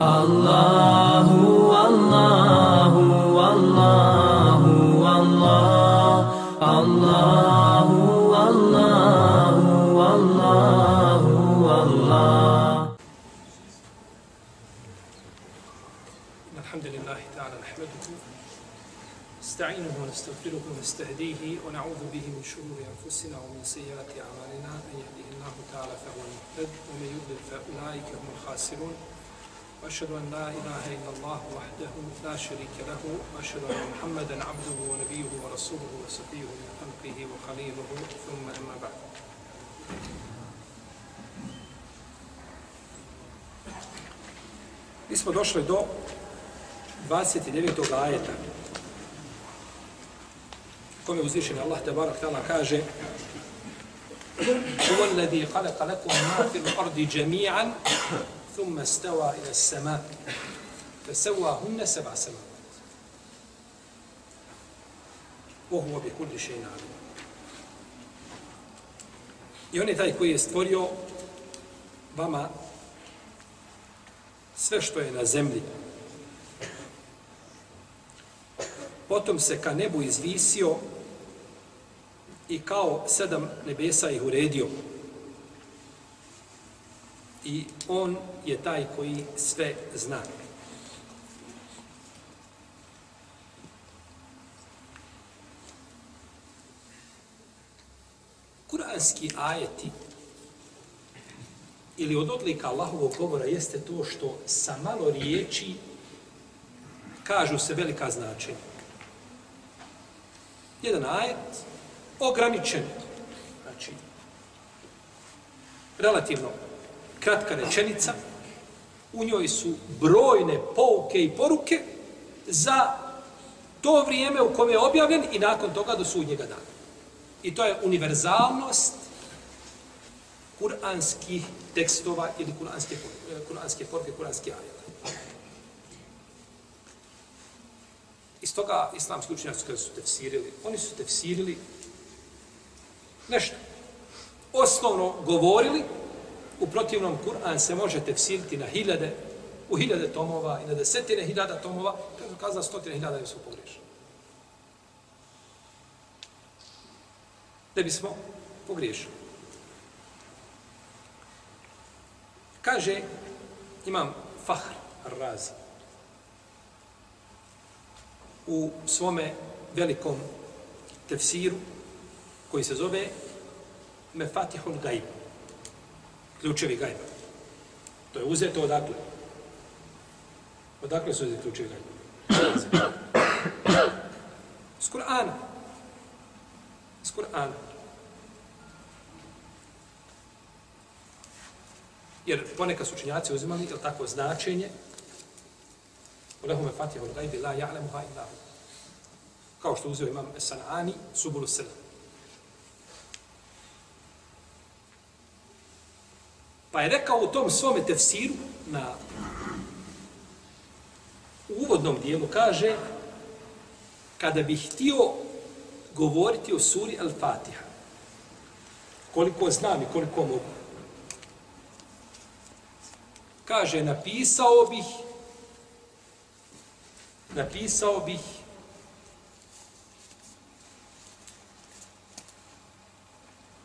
الله والله والله والله الله والله والله والله الحمد لله تعالى نحمده نستعينه ونستغفره ونستهديه ونعوذ به من شرور أنفسنا ومن سيئات أعمالنا من يهده الله تعالى فهو المهتد ومن يضلل فأولئك هم الخاسرون وأشهد أن لا إله إلا الله وحده لا شريك له وأشهد أن محمدا عبده ونبيه ورسوله وصفيه من خلقه وخليله ثم أما بعد Mi smo došli do 29. ajeta. Kome uzvišeni Allah te barak tala kaže Huwa alladhi khalaqa lakum ma fil ardi jami'an thumma stawa ila as-sama' fasawwahunna sab'a samawat. Wa huwa bi kulli shay'in alim. I on je taj koji je stvorio vama sve što je na zemlji. Potom se ka nebu izvisio i kao sedam nebesa ih uredio. I on je taj koji sve zna. Kuranski ajeti ili od odlika Allahovog govora jeste to što sa malo riječi kažu se velika značenja. Jedan ajet ograničen, znači relativno kratka rečenica, u njoj su brojne pouke i poruke za to vrijeme u kome je objavljen i nakon toga do sudnjega dana. I to je univerzalnost kuranskih tekstova ili kuranske, eh, kuranske poruke, kuranske ajeta. Iz toga islamski učenjaci kada su tefsirili, oni su tefsirili nešto. Osnovno govorili, u protivnom Kur'an se može tefsiriti na hiljade, u hiljade tomova i na desetine hiljada tomova, kada su kazali stotine hiljada je su pogrešili. Da bismo pogriješili. Kaže, imam Fahr Razi u svome velikom tefsiru koji se zove Mefatihul Gaib. Ključevi gajba. To je uzeto odakle? Odakle su uzeti ključevi gajba? S Kur'ana. S Kur'ana. Jer ponekad su učinjaci uzimali, ili tako, značenje Ulehume fatiha gajbi la ja'lemuha illa. Kao što uzeo imam Sanani, Subulu Sela. Pa je rekao u tom svome tefsiru na u uvodnom dijelu kaže kada bih htio govoriti o suri Al-Fatiha koliko znam i koliko mogu kaže napisao bih napisao bih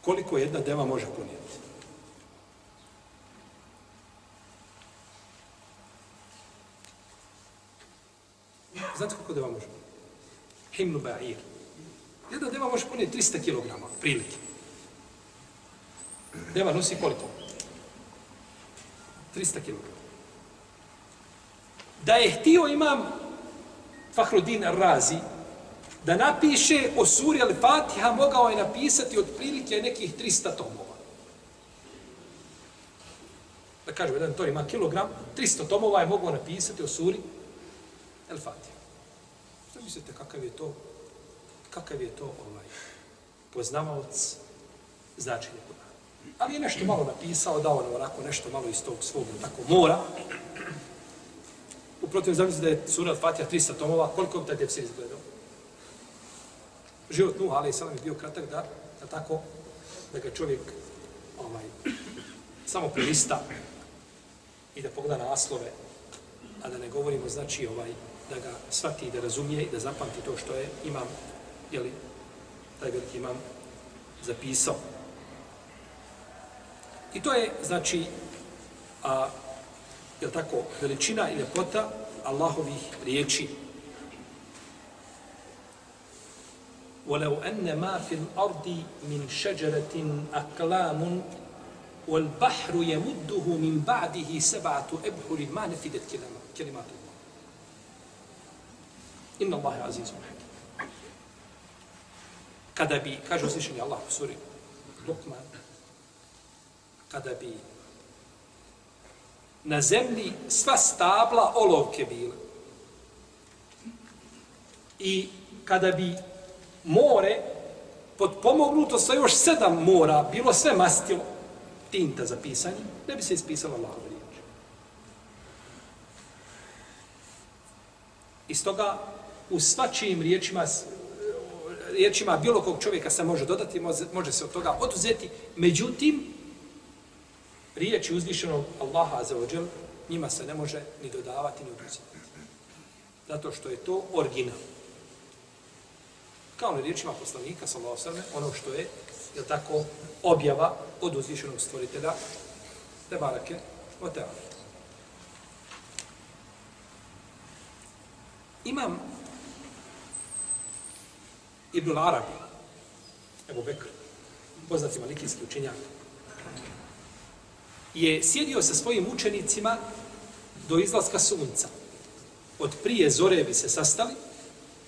koliko jedna deva može ponijeti. Znate koliko deva može? Himnu ba'ir. Jedna deva može ponijeti 300 kg, prilike. Deva nosi koliko? 300 kg. Da je htio imam Fahrudin Razi da napiše o suri Al-Fatiha, mogao je napisati od prilike nekih 300 tomova. Da kažem, jedan to ima kilogram, 300 tomova je mogao napisati o suri Al-Fatiha. Zamislite kakav je to, kakav je to ovaj, poznavaoc značenja Kur'ana. Ali je nešto malo napisao, dao nam onako nešto malo iz tog svog tako mora, Uprotiv, zamislite da je sura Fatiha 300 tomova, koliko bi taj tefsir izgledao? Život Nuh, ali sam je bio kratak da, da tako, da ga čovjek ovaj, samo prilista i da pogleda naslove a da ne govorimo, znači, ovaj, da ga shvati, da razumije i da zapamti to što je imam, jeli, taj veliki imam zapisao. I to je, znači, a, je tako, veličina i ljepota Allahovih riječi. ولو أن ما في الأرض من شجرة أقلام والبحر يمده من بعده سبعة أبحر ما نفدت كلمات Inna Allahe azizu Kada bi, kaže uzvišenje Allah u suri Lukman, kada bi na zemlji sva stabla olovke bila i kada bi more podpomognuto sa još sedam mora bilo sve mastilo tinta za pisanje, ne bi se ispisala Allahove riječ. Iz toga u svačijim riječima riječima bilo kog čovjeka se može dodati, može, može se od toga oduzeti. Međutim, riječi uzvišenog Allaha za ođel, njima se ne može ni dodavati, ni oduzeti. Zato što je to original. Kao na riječima poslanika, sallahu sallam, ono što je, je tako, objava od uzvišenog stvoritelja, te barake, o te Imam Ibn Arabi, Ebu Bekr, poznati malikijski učenjak, je sjedio sa svojim učenicima do izlaska sunca. Od prije zore bi se sastali,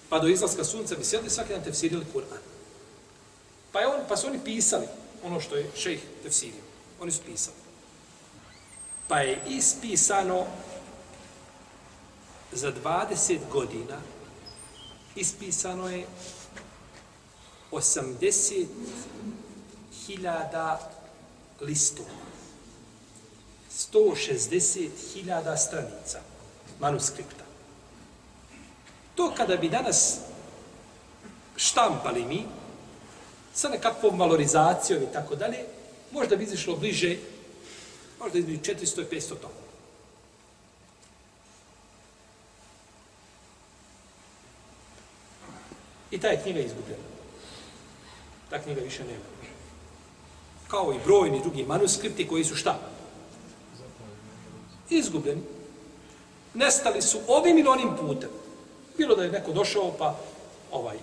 pa do izlaska sunca bi sjedili svaki dan tefsirili Kur'an. Pa, je on, pa su oni pisali ono što je šejh tefsirio. Oni su pisali. Pa je ispisano za 20 godina ispisano je 80.000 listova. 160.000 stranica manuskripta. To kada bi danas štampali mi, sa nekakvom valorizacijom i tako dalje, možda bi izišlo bliže, možda između 400 i 500 toma. I ta je knjiga izgubljena. Ta knjiga više nema. Kao i brojni drugi manuskripti koji su šta? Izgubljeni. Nestali su ovim ili onim putem. Bilo da je neko došao pa ovaj uh,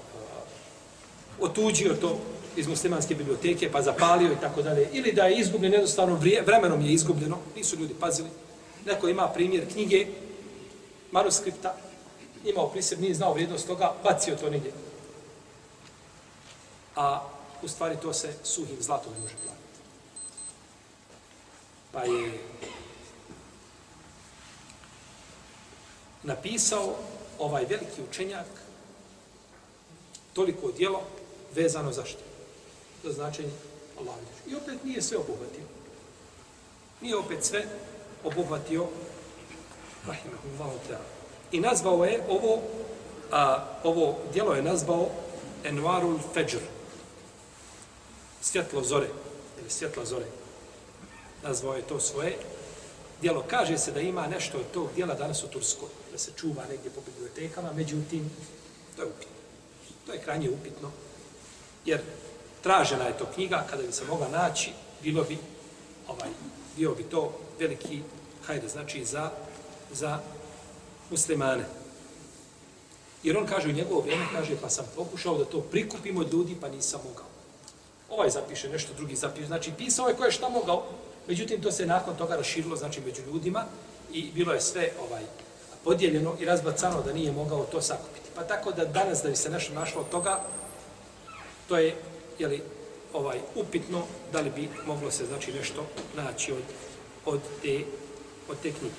otuđio to iz muslimanske biblioteke pa zapalio i tako dalje. Ili da je izgubljen jednostavno vremenom je izgubljeno. Nisu ljudi pazili. Neko ima primjer knjige manuskripta imao priseb, nije znao vrijednost toga, bacio to negdje. A u stvari to se suhim zlatom ne može platiti. Pa je napisao ovaj veliki učenjak toliko djelo vezano za što? Za značenje Allah. I opet nije sve obuhvatio. Nije opet sve obuhvatio Rahimahullahu ta'ala. I nazvao je ovo, a, ovo djelo je nazvao Envarul Fajr svjetlo zore, ili svjetla zore. Nazvao je to svoje djelo. Kaže se da ima nešto od tog djela danas u Turskoj, da se čuva negdje po bibliotekama, međutim, to je upitno. To je krajnje upitno, jer tražena je to knjiga, kada bi se mogla naći, bilo bi, ovaj, bio bi to veliki, hajde, znači, za, za muslimane. Jer on kaže u njegovo vrijeme, kaže, pa sam pokušao da to prikupimo od ljudi, pa nisam mogao ovaj zapiše nešto, drugi zapiše. Znači, pisao je ko je šta mogao, međutim, to se nakon toga raširilo, znači, među ljudima i bilo je sve ovaj podijeljeno i razbacano da nije mogao to sakupiti. Pa tako da danas da bi se nešto našlo od toga, to je, jeli, ovaj, upitno da li bi moglo se, znači, nešto naći od, od, te, od te knjige.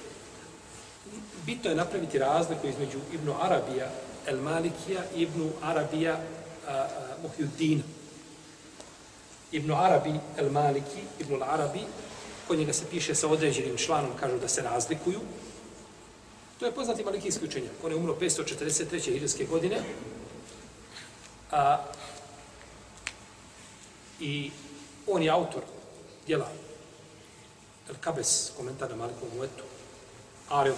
Bitno je napraviti razliku između Ibnu Arabija El Malikija i Ibnu Arabija Muhyuddina. Ibn Arabi el Maliki, Ibn Arabi, kod njega se piše sa određenim članom, kažu da se razlikuju. To je poznati malikijski učenjak. On je umro 543. hiljadske godine. A, I on je autor djela El Kabes, komentar na Malikovu etu, Aril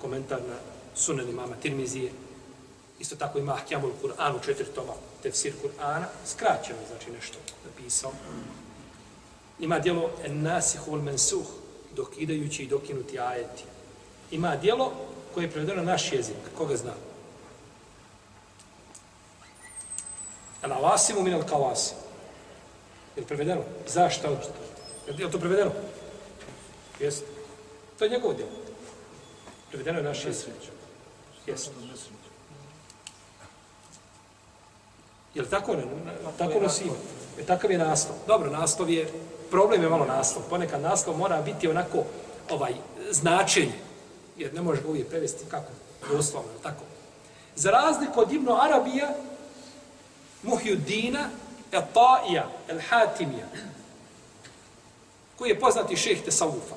komentar na sunan imama Tirmizije, isto tako ima Ahkjamul Kur'an u četiri toma, tefsir Kur'ana, skraćeno, znači nešto napisao. Ima dijelo En Nasih ul Mensuh, dokidajući i dokinuti ajeti. Ima dijelo koje je prevedeno na naš jezik, koga zna? Ana awasimu min al Kavasim. Je li prevedeno? Zašto? Je li to prevedeno? Jeste. To je njegovo djelo. Prevedeno je naš jezik. Jeste. Je li tako? Ne, tako. Je takav je naslov. Dobro, naslov je, problem je malo naslov. Ponekad naslov mora biti onako ovaj značenje. Jer ne može ga uvijek prevesti kako? Doslovno, tako. Za razliku od Ibnu Arabija, Muhjuddina, El Ta'ija, El Hatimija, koji je poznati šeheh Tesawufa.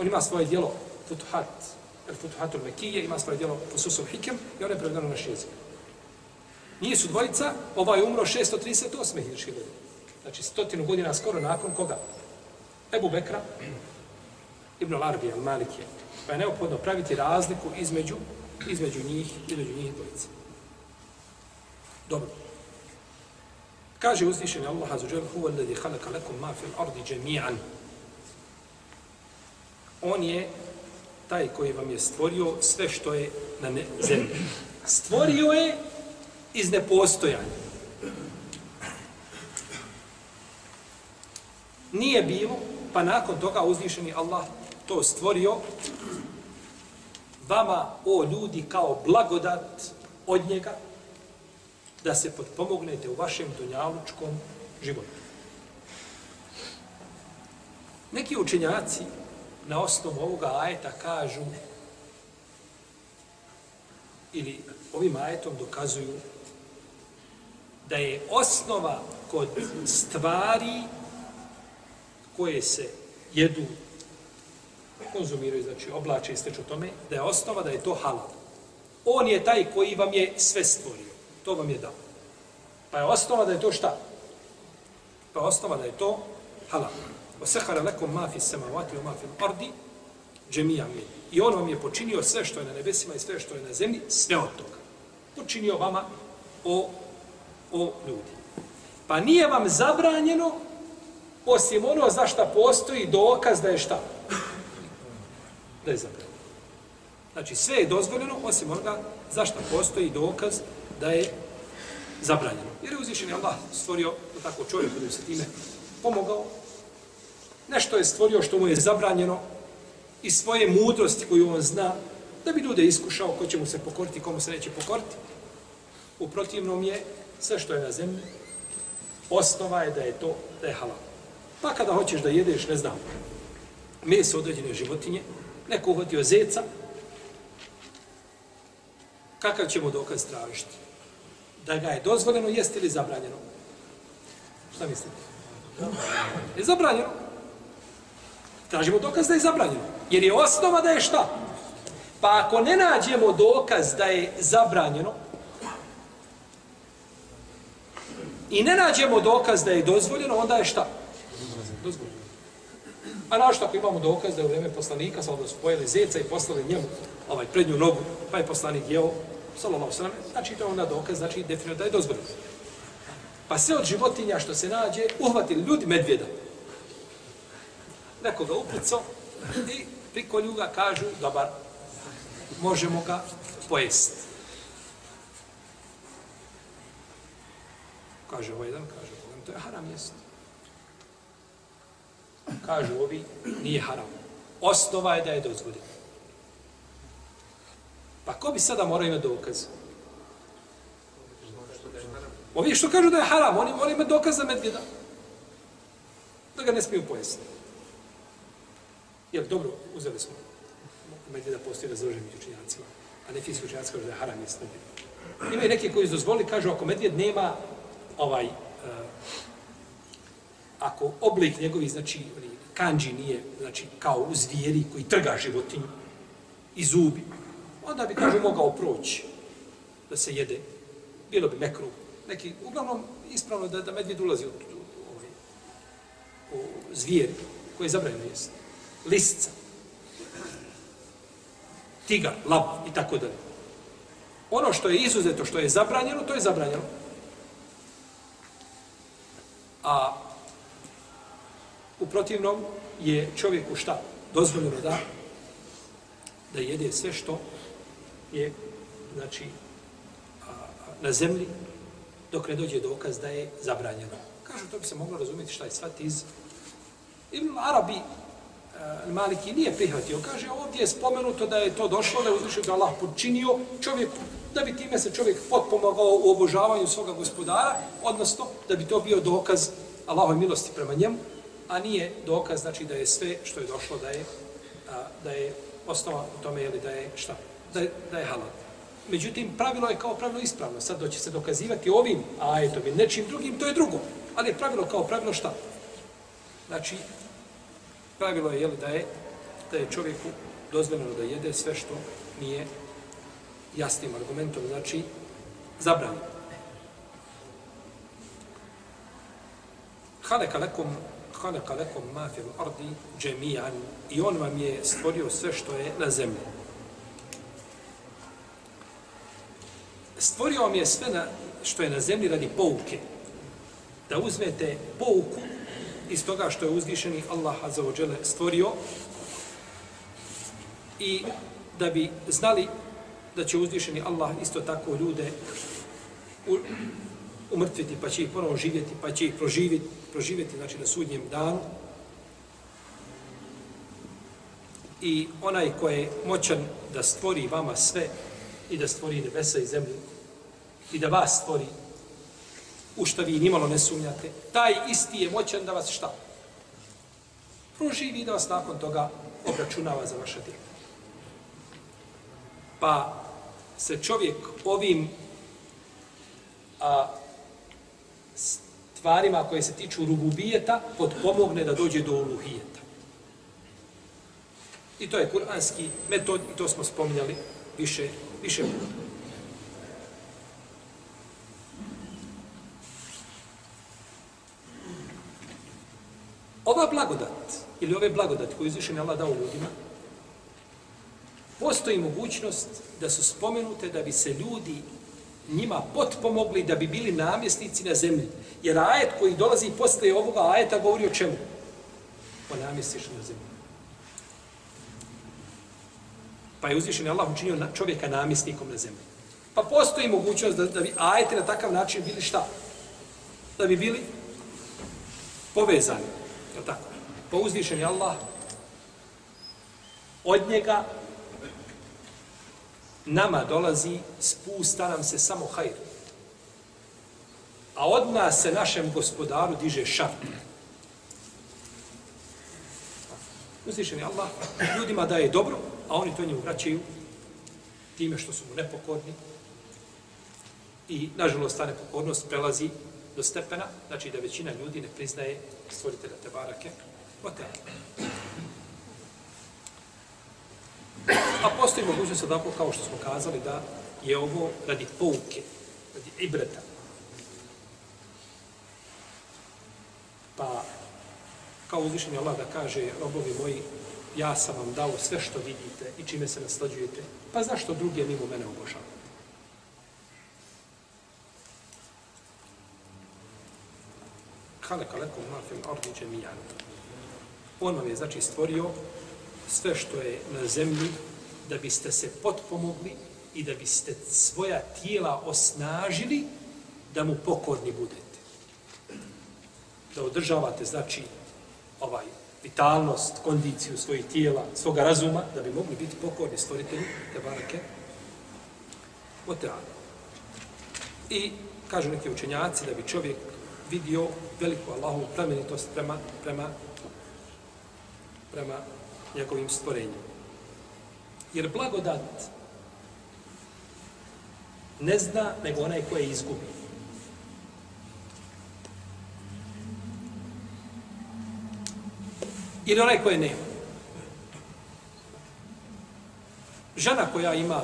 On ima svoje dijelo Futuhat, El Futuhatul Mekije, ima svoje dijelo Fususul Hikem i on je prevedeno na šezik. Nije su dvojica, ovaj umro 638. hiljadiške godine. Znači stotinu godina skoro nakon koga? Ebu Bekra, Ibn Larbi, Al Malikije. Pa je neophodno praviti razliku između, između njih, između njih dvojica. Dobro. Kaže uzvišeni Allah azuđel, huva alladhi halaka lakum ma fil ardi džemijan. On je taj koji vam je stvorio sve što je na ne, zemlji. Stvorio je iz nepostojanja. Nije bilo, pa nakon toga uzvišeni Allah to stvorio vama, o ljudi, kao blagodat od njega, da se potpomognete u vašem dunjalučkom životu. Neki učenjaci na osnovu ovoga ajeta kažu ili ovim ajetom dokazuju da je osnova kod stvari koje se jedu, konzumiraju, znači oblače i steču tome, da je osnova da je to halal. On je taj koji vam je sve stvorio. To vam je dao. Pa je osnova da je to šta? Pa je osnova da je to halal. Osehara lekom ma fi samavati o ma fi ardi džemija mi. I on vam je počinio sve što je na nebesima i sve što je na zemlji, sve od toga. Počinio vama o o ljudi. Pa nije vam zabranjeno osim ono za šta postoji dokaz da je šta? Da je zabranjeno. Znači sve je dozvoljeno osim onoga za šta postoji dokaz da je zabranjeno. Jer je uzvišen Allah stvorio tako čovjek da se time pomogao. Nešto je stvorio što mu je zabranjeno i svoje mudrosti koju on zna da bi ljude iskušao ko će mu se pokoriti, komu se neće pokoriti. U protivnom je sve što je na zemlji, osnova je da je to, da je halal. Pa kada hoćeš da jedeš, ne znam, meso određene životinje, neko uhvatio zeca, kakav ćemo dokaz tražiti? Da ga je dozvoljeno jesti ili zabranjeno? Šta mislite? Je zabranjeno. Tražimo dokaz da je zabranjeno. Jer je osnova da je šta? Pa ako ne nađemo dokaz da je zabranjeno, i ne nađemo dokaz da je dozvoljeno, onda je šta? Dozvoljeno. A našto ako imamo dokaz da je u vreme poslanika, samo onda su pojeli zeca i poslali njemu ovaj prednju nogu, pa je poslanik jeo, sallallahu sallam, znači to je onda dokaz, znači definitivno da je dozvoljeno. Pa sve od životinja što se nađe, uhvatili ljudi medvjeda. Nekoga upucao i priko ljuga kažu, dobar, možemo ga pojesti. Kaže ovaj jedan, kaže ovaj, to je haram jest. Kažu ovi, nije haram. Osnova je da je dozvoljeno. Pa ko bi sada morao imati dokaz? Ovi što kažu da je haram, oni moraju imati dokaz za medvjeda. Da ga ne smiju pojesti. Jer dobro, uzeli smo medvjeda postoji razložen među učinjacima, a ne fizičko učinjaci kažu da je haram jest medvjeda. Ima i neki koji dozvoli, kažu ako medvjed nema ovaj, e, ako oblik njegovi, znači, kanđi nije, znači, kao u zvijeri koji trga životinju i zubi, onda bi, kažu, mogao proći da se jede. Bilo bi mekru. Neki, uglavnom, ispravno da, da medvjed ulazi u, u, u, ovaj, u zvijeri koje je zabranjeno jest. Lisca. tigar, lav i tako dalje. Ono što je izuzeto, što je zabranjeno, to je zabranjeno. A u protivnom je čovjeku šta? Dozvoljeno da da jede sve što je znači a, na zemlji dok ne dođe dokaz da je zabranjeno. Kažu, to bi se moglo razumjeti šta je svat iz Ibn Arabi uh, Maliki nije prihvatio. Kaže, ovdje je spomenuto da je to došlo, da je uzvišio da Allah počinio čovjeku, da bi time se čovjek potpomogao u obožavanju svoga gospodara, odnosno da bi to bio dokaz Allahove milosti prema njemu, a nije dokaz znači da je sve što je došlo da je, a, da je osnova u tome je li da je šta? Da je, da je halal. Međutim, pravilo je kao pravilo ispravno. Sad doći se dokazivati ovim ajetom i nečim drugim, to je drugo. Ali je pravilo kao pravilo šta? Znači, pravilo je, jeli, da je, da je čovjeku dozvoljeno da jede sve što nije jasnim argumentom, znači, zabranjeno. Haleka lekom halaka lekom ma fil ardi džemijan i on vam je stvorio sve što je na zemlji. Stvorio vam je sve na, što je na zemlji radi pouke. Da uzmete pouku iz toga što je uzvišeni Allah Azza wa Jalla stvorio i da bi znali da će uzvišeni Allah isto tako ljude umrtviti, pa će ih ponovo živjeti, pa će ih proživjeti, proživjeti znači na sudnjem danu. I onaj ko je moćan da stvori vama sve i da stvori nebesa i zemlju i da vas stvori u što vi nimalo ne sumnjate, taj isti je moćan da vas šta? Proživi da vas nakon toga obračunava za vaše djela. Pa se čovjek ovim a, stvarima koje se tiču rububijeta podpomogne da dođe do uluhijeta. I to je kuranski metod i to smo spominjali više, više puta. Ova blagodat, ili ove blagodati koje izvišen Allah dao ljudima, postoji mogućnost da su spomenute da bi se ljudi njima potpomogli da bi bili namjesnici na zemlji. Jer ajet koji dolazi posle ovoga ajeta govori o čemu? O namjestišu na zemlji. Pa je uzvišen Allah učinio čovjeka namjesnikom na zemlji. Pa postoji mogućnost da, da bi ajete na takav način bili šta? Da bi bili povezani. Je tako? Pa uzvišen je Allah od njega nama dolazi, spusta nam se samo hajr. A od nas se našem gospodaru diže šart. Uzvišen je Allah ljudima daje dobro, a oni to njemu vraćaju time što su mu nepokorni. I, nažalost, ta nepokornost prelazi do stepena, znači da većina ljudi ne priznaje stvoritelja te barake. Ote. A postoji mogućnost da kao što smo kazali, da je ovo radi pouke, radi ibreta. Pa, kao uzvišenje Allah da kaže, robovi moji, ja sam vam dao sve što vidite i čime se naslađujete, pa zašto drugi mimo mene obožavate? Haleka lekom fil ardi džemijan. On vam je, znači, stvorio sve što je na zemlji da biste se potpomogli i da biste svoja tijela osnažili da mu pokorni budete. Da održavate, znači, ovaj vitalnost, kondiciju svojih tijela, svoga razuma, da bi mogli biti pokorni stvoritelji, te barake, oteana. I kažu neki učenjaci da bi čovjek vidio veliku Allahovu plemenitost prema, prema, prema njegovim stvorenjem. Jer blagodat ne zna nego onaj koje izgubi. Ili onaj koje nema. Žena koja ima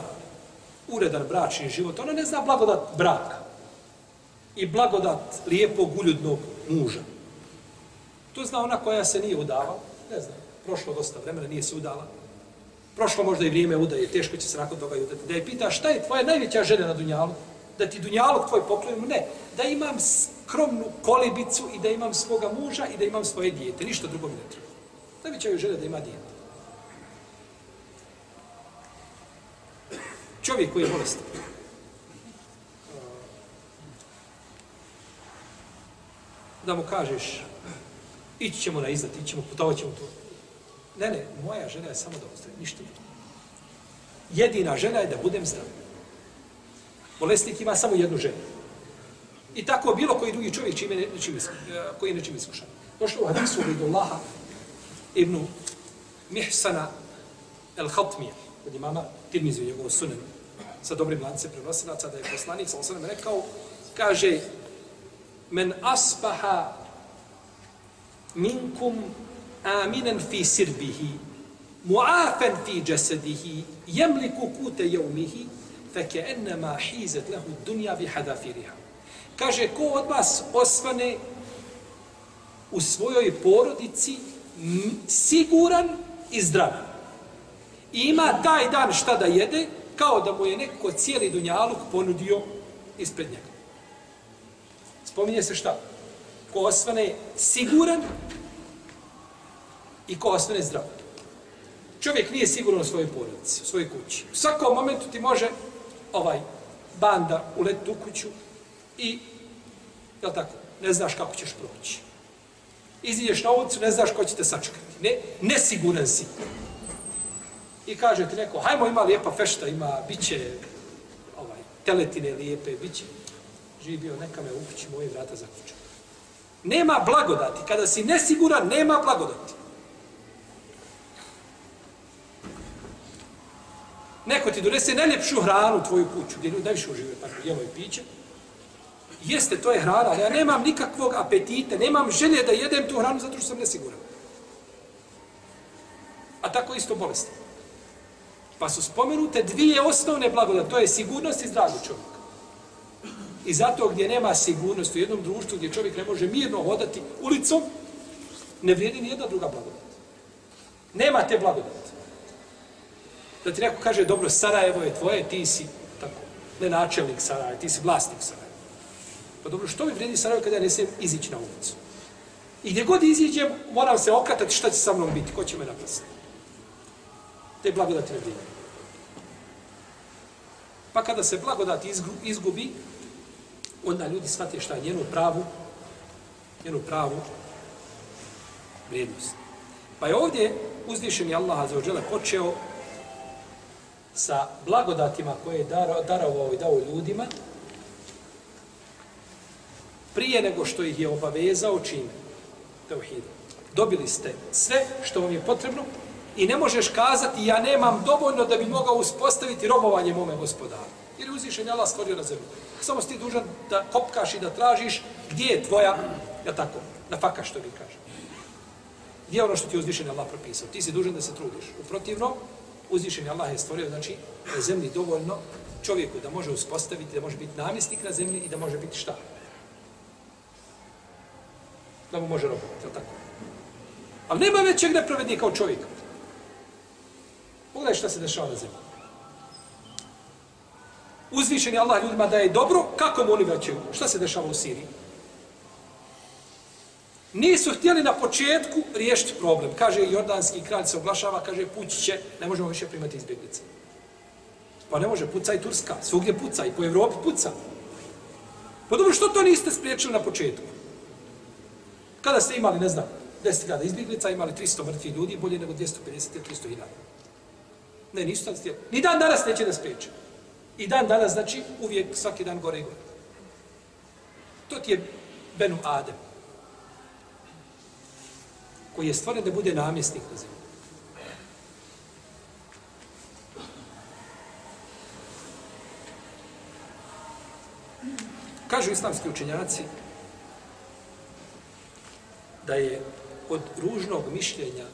uredan bračni život, ona ne zna blagodat braka i blagodat lijepog uljudnog muža. To zna ona koja se nije udavala, ne zna prošlo dosta vremena, nije se udala. Prošlo možda i vrijeme udaje, teško će se nakon toga udati. Da je pita šta je tvoja najveća želja na Dunjalu? Da ti Dunjalog tvoj poklonimo? Ne. Da imam skromnu kolibicu i da imam svoga muža i da imam svoje dijete. Ništa drugo mi ne treba. Najveća je želja da ima dijete. Čovjek koji je bolestan. Da mu kažeš, ići ćemo na izlet, ići ćemo, putovat ćemo tu. Ne, ne, moja želja je samo da ostavim, ništa drugo. Jedina želja je da budem zdrav. Bolesnik ima samo jednu želju. I tako bilo koji drugi čovjek čime ne, čime, e, koji je nečim iskušan. Došlo u hadisu od Allaha ibn Mihsana el-Hatmija, od imama Tirmizu u njegovu sunenu, sa dobrim lance prenosilaca, da je poslanik sa osanem rekao, kaže, men asbaha minkum aminen fi sirbihi, muafen fi jasadihi, jemliku kute jeumihi, feke ennama hizet lehu dunja bi hadafiriha. Kaže, ko od vas osvane u svojoj porodici siguran i zdrav. I ima taj dan šta da jede, kao da mu je neko cijeli dunjaluk ponudio ispred njega. Spominje se šta? Ko osvane siguran i ko ostane zdrav. Čovjek nije siguran u svojoj porodici, u svojoj kući. U svakom momentu ti može ovaj banda uletiti u kuću i, je tako, ne znaš kako ćeš proći. Iziđeš na ulicu, ne znaš ko će te sačekati. Ne, nesiguran si. I kaže ti neko, hajmo ima lijepa fešta, ima, bit će ovaj, teletine lijepe, bit će živio, neka me u kući moje vrata zaključa. Nema blagodati. Kada si nesiguran, nema blagodati. Neko ti donese najljepšu hranu u tvoju kuću, gdje ljudi najviše uživaju, tako jelo i piće. Jeste, to je hrana, ali ja nemam nikakvog apetita, nemam želje da jedem tu hranu zato što sam nesiguran. A tako isto bolesti. Pa su spomenute dvije osnovne blagodati, to je sigurnost i zdravlje čovjeka. I zato gdje nema sigurnosti u jednom društvu gdje čovjek ne može mirno hodati ulicom, ne vrijedi ni jedna druga blagodat. Nema te blagodati. Da ti neko kaže, dobro, Sarajevo je tvoje, ti si tako, ne načelnik Sarajeva, ti si vlasnik Sarajeva. Pa dobro, što mi vredi Sarajevo kada ja ne smijem izići na ulicu? I gdje god iziđem, moram se okatati šta će sa mnom biti, ko će me napasati. Te blagodati ne vredi. Pa kada se blagodat izgubi, onda ljudi shvate šta je njenu pravu, njenu pravu vrijednost. Pa je ovdje uzvišen je Allah za ođele počeo sa blagodatima koje je darovao i dao ljudima prije nego što ih je obavezao čime? Teuhid. Dobili ste sve što vam je potrebno i ne možeš kazati ja nemam dovoljno da bi mogao uspostaviti robovanje mome gospodaru. Jer je uzvišen Allah stvorio na zemlju. Samo si ti dužan da kopkaš i da tražiš gdje je tvoja, ja tako, na faka što bi kaže. Gdje je ono što ti uzvišen Allah propisao? Ti si dužan da se trudiš. U protivnom, uzvišen Allah je stvorio, znači, na zemlji dovoljno čovjeku da može uspostaviti, da može biti namjesnik na zemlji i da može biti šta? Da mu može robovati, je tako? Ali nema većeg nepravednika kao čovjeka. Pogledaj šta se dešava na zemlji uzvišeni Allah ljudima da je dobro, kako mu oni vraćaju? Šta se dešava u Siriji? Nisu htjeli na početku riješiti problem. Kaže, jordanski kralj se oglašava, kaže, pući će, ne možemo više primati izbjeglice. Pa ne može, puca i Turska, svugdje puca, i po Evropi puca. Pa dobro, što to niste spriječili na početku? Kada ste imali, ne znam, 10.000 izbjeglica, imali 300 mrtvi ljudi, bolje nego 250 300 hiljada. Ne, nisu tako stijeli. Ni dan danas neće da spriječe. I dan danas, znači, uvijek svaki dan gore i gore. To ti je Benu Adem. Koji je stvoren da bude namjesnik na zemlji. Kažu islamski učenjaci da je od ružnog mišljenja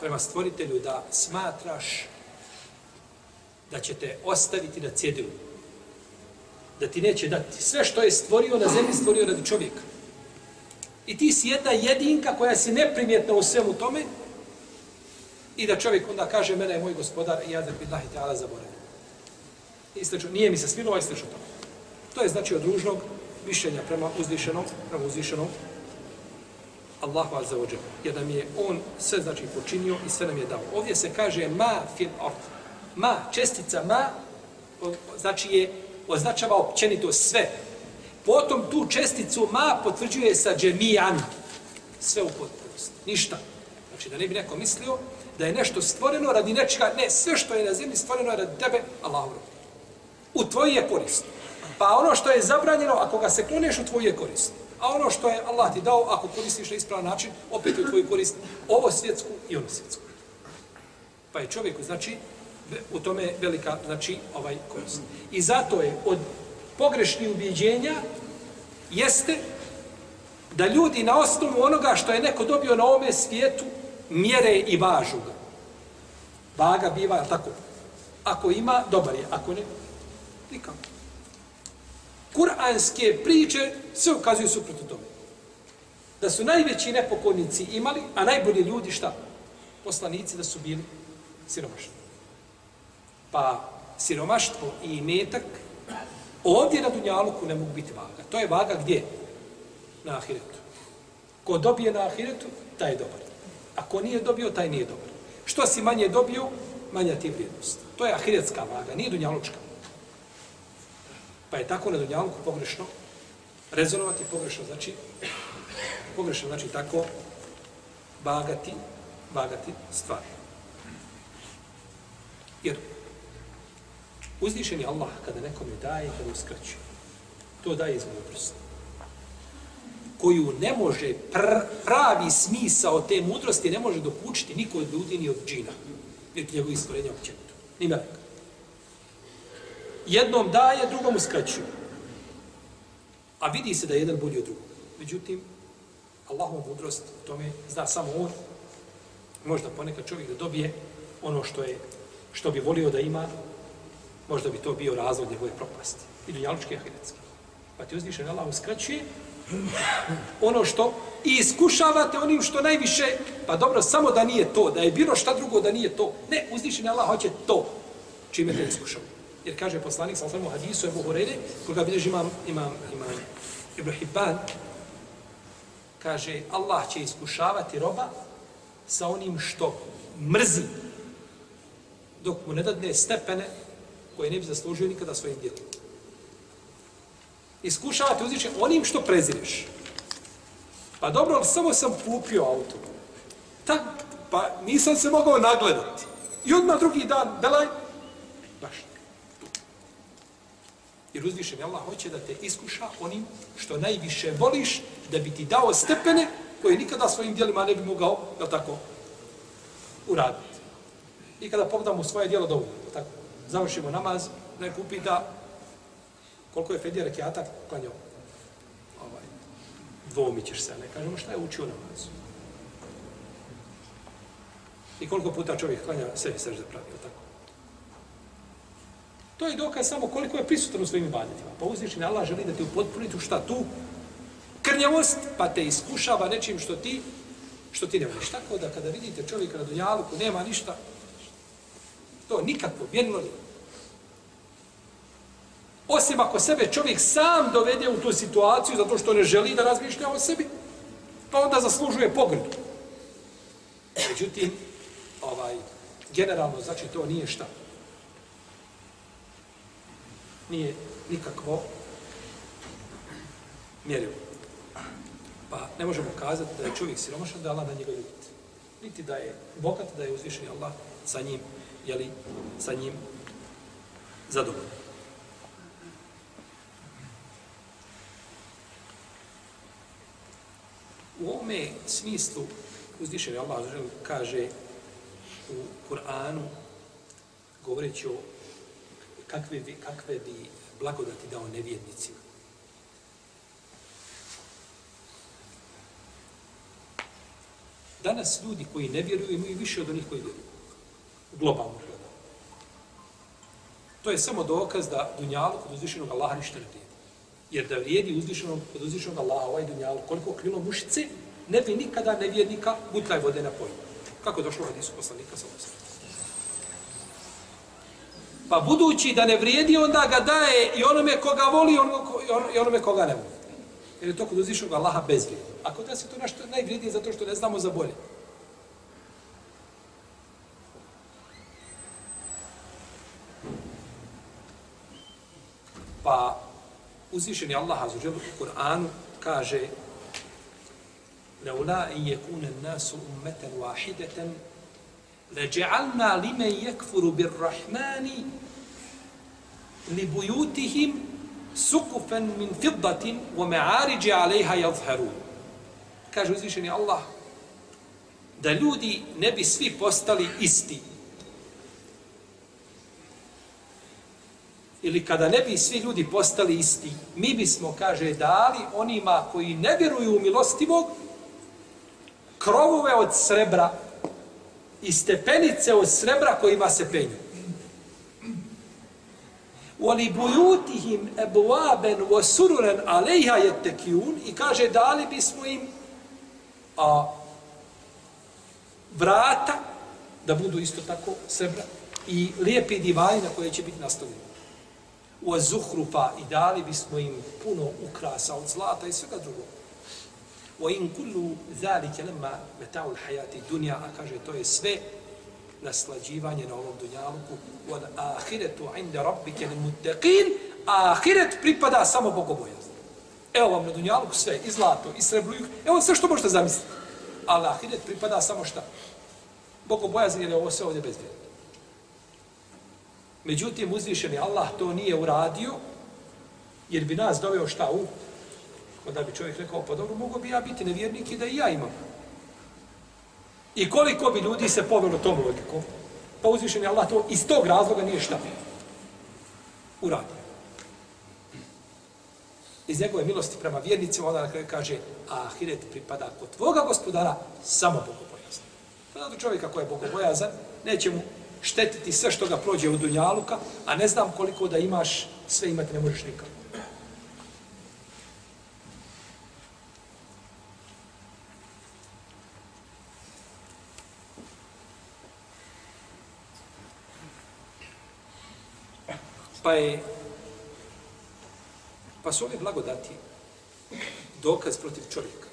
prema stvoritelju da smatraš da će te ostaviti na cjedilu. Da ti neće dati. Sve što je stvorio na zemlji, stvorio radi čovjeka. I ti si jedna jedinka koja si neprimjetna u svemu tome I da čovjek onda kaže, mene je moj gospodar i ja da billahi ta'ala zaboravio. I slično, nije mi se smilo, i slično to. To je znači od ružnog mišljenja prema uzvišenom, prema uzvišenom Allahu azza wa jalla. Jer nam je on sve znači počinio i sve nam je dao. Ovdje se kaže ma fil ard. Ma, čestica ma, o- znači je, označava općenito sve. Potom tu česticu ma potvrđuje sa džemijan. Sve u potpunosti. Ništa. Znači da ne bi neko mislio da je nešto stvoreno radi nečega. Ne, sve što je na zemlji stvoreno je radi tebe, Allahu rob. U tvoji je korist. Pa ono što je zabranjeno, ako ga se kloneš, u tvoji je korist. A ono što je Allah ti dao, ako koristiš na ispravan način, opet je u tvoju korist ovo svjetsku i ono svjetsku. Pa je čovjeku, znači, u tome velika, znači, ovaj korist. I zato je od pogrešnih ubjeđenja jeste da ljudi na osnovu onoga što je neko dobio na ovome svijetu mjere i važu ga. Vaga biva, tako? Ako ima, dobar je. Ako ne, nikako. Kur'anske priče sve ukazuju suprotno tome. Da su najveći nepokornici imali, a najbolji ljudi šta? Poslanici da su bili siromašni. Pa siromaštvo i imetak ovdje na Dunjaluku ne mogu biti vaga. To je vaga gdje? Na Ahiretu. Ko dobije na Ahiretu, taj je dobar. A ko nije dobio, taj nije dobar. Što si manje dobio, manja ti vrijednost. To je ahiretska vaga, nije Dunjalučka. Pa je tako na Dunjaluku pogrešno rezonovati, pogrešno znači, pogrešno znači tako vagati, vagati stvari. Jer uzdišen je Allah kada nekome daje i kada uskraćuje. To daje iz mudrosti koju ne može pr pravi smisao te mudrosti ne može dokučiti niko od ljudi ni od džina. Niti njegovih stvorenja općenito. Ni meleka. Jednom daje, drugom uskraćuje. A vidi se da je jedan bolji od drugog. Međutim, Allahova mudrost u tome zna samo on. Možda ponekad čovjek da dobije ono što je što bi volio da ima, možda bi to bio razlog njegove propasti. I dunjalučke i ahiretske. Pa ti uzvišen Allah uskraćuje ono što i iskušavate onim što najviše, pa dobro, samo da nije to, da je bilo šta drugo da nije to. Ne, uzvišen Allah hoće to, čime te iskušava. Jer kaže poslanik, sa osvrame u hadisu Ebu Horeire, koga bilježi imam, imam, imam Ibn Hibban, kaže, Allah će iskušavati roba sa onim što mrzi, dok mu ne dadne stepene koje ne bi zaslužio nikada svojim djelom. Iskušavate uzviše onim što prezireš. Pa dobro, ali samo sam kupio auto. Tak, pa nisam se mogao nagledati. I odmah drugi dan, belaj, baš. Jer uzvišen Allah hoće da te iskuša onim što najviše voliš, da bi ti dao stepene koje nikada svojim dijelima ne bi mogao, da tako, uraditi. I kada pogledamo svoje dijelo dovoljno, tako, završimo namaz, neko upita koliko je Fedija rekiata klanjao. Ovaj, dvomićeš se, ne kažemo šta je učio namazu. I koliko puta čovjek klanja sebi sežde pravi, tako? To je dokaz samo koliko je prisutan u svojim ibadetima. Pa uzvišen Allah želi da te upotpuniti u šta tu? Krnjavost, pa te iskušava nečim što ti što ti ne voliš. Tako da kada vidite čovjeka na dunjaluku, nema ništa, to nikakvo, mjerilo nije. Osim ako sebe čovjek sam dovede u tu situaciju zato što ne želi da razmišlja o sebi, pa onda zaslužuje pogrdu. Međutim, ovaj, generalno, znači to nije šta. Nije nikakvo mjerilo. Pa ne možemo kazati da je čovjek siromašan, da je Allah na njega ljubiti. Niti da je bogat, da je uzvišen Allah sa njim, jeli, sa njim zadovoljan. U ovome smislu uzvišen Allah kaže u Kur'anu govoreći o kakve bi, kakve bi blagodati dao nevjednicima. Danas ljudi koji ne vjeruju imaju više od onih koji vjeruju. Globalno gledano. To je samo dokaz da dunjalu kod uzvišenog Allaha ništa ne vrijedi. Jer da vrijedi uzvišenog, kod uzvišenog Allaha ovaj dunjalu koliko krilo mušice, ne bi nikada nevjernika gutljaj vode na pojmu. Kako je došlo u hadisu poslanika sa Pa budući da ne vrijedi, onda ga daje i onome koga voli i onome koga ne voli. Jer je to kod uzvišnog Allaha bezvrijedno. Ako da se to nešto najvrijednije zato što ne znamo za bolje. Pa Uzvišeni Allah azu džel u Kur'anu kaže Leula in yekunen nasu ummeten wahideten leđe'alna lime yekfuru bir rahmani li bujutihim sukufen min fiddatin wa me'ariđe alejha javheru. Kaže uzvišeni Allah da ljudi ne bi svi postali isti, ili kada ne bi svi ljudi postali isti, mi bismo, kaže, dali onima koji ne vjeruju u milostivog, krovove od srebra i stepenice od srebra kojima se penju. Wali bujutihim ebuaben wasururen alejha jettekijun i kaže dali bismo im a, vrata da budu isto tako srebra i lijepi divani na koje će biti nastavljeni u azuhrufa i dali bismo im puno ukrasa od zlata i svega drugog. O in kullu zalike lemma metaul hayati dunja, a kaže to je sve naslađivanje na ovom dunjaluku od ahiretu inda rabbike ne mutekin, a ahiret pripada samo bogobojaznim. Evo vam na dunjaluku sve, i zlato, i srebro, i... evo sve što možete zamisliti. Ali ahiret pripada samo šta? Bogobojaznim, jer je ovo sve ovdje bezvijedno međutim uzvišeni Allah to nije uradio jer bi nas doveo šta u onda bi čovjek rekao, pa dobro, mogu bi ja biti nevjernik i da i ja imam. I koliko bi ljudi se povelo tom logikom, pa uzvišeni Allah to iz tog razloga nije šta uradio. Iz njegove milosti prema vjernicima, onda na kraju kaže, a ahiret pripada kod tvoga gospodara samo bogobojazan. Pa zato čovjeka koji je bogobojazan, neće mu štetiti sve što ga prođe u dunjaluka, a ne znam koliko da imaš, sve imati ne možeš nikako. Pa je pa su ove blagodati dokaz protiv čovjeka.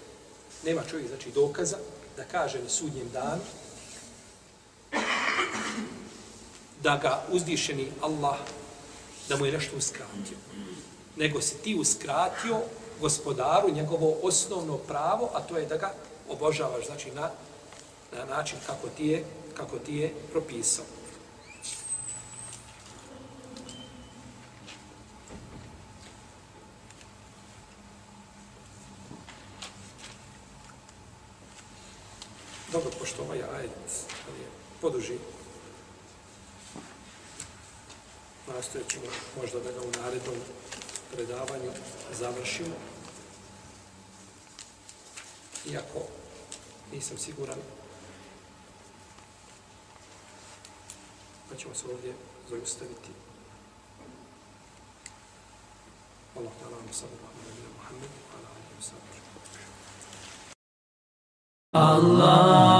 Nema čovjek, znači, dokaza da kaže na sudnjem danu da ga uzdišeni Allah da mu je nešto uskratio. Nego si ti uskratio gospodaru njegovo osnovno pravo, a to je da ga obožavaš, znači, na, na način kako ti je, kako ti je propisao. Dobro, pošto ovaj ajet je poduži, nastojat ćemo možda da ga u narednom predavanju završimo. Iako nisam siguran pa ćemo se ovdje zaustaviti. Allah ta'ala vam sallallahu alaihi wa sallam. Allah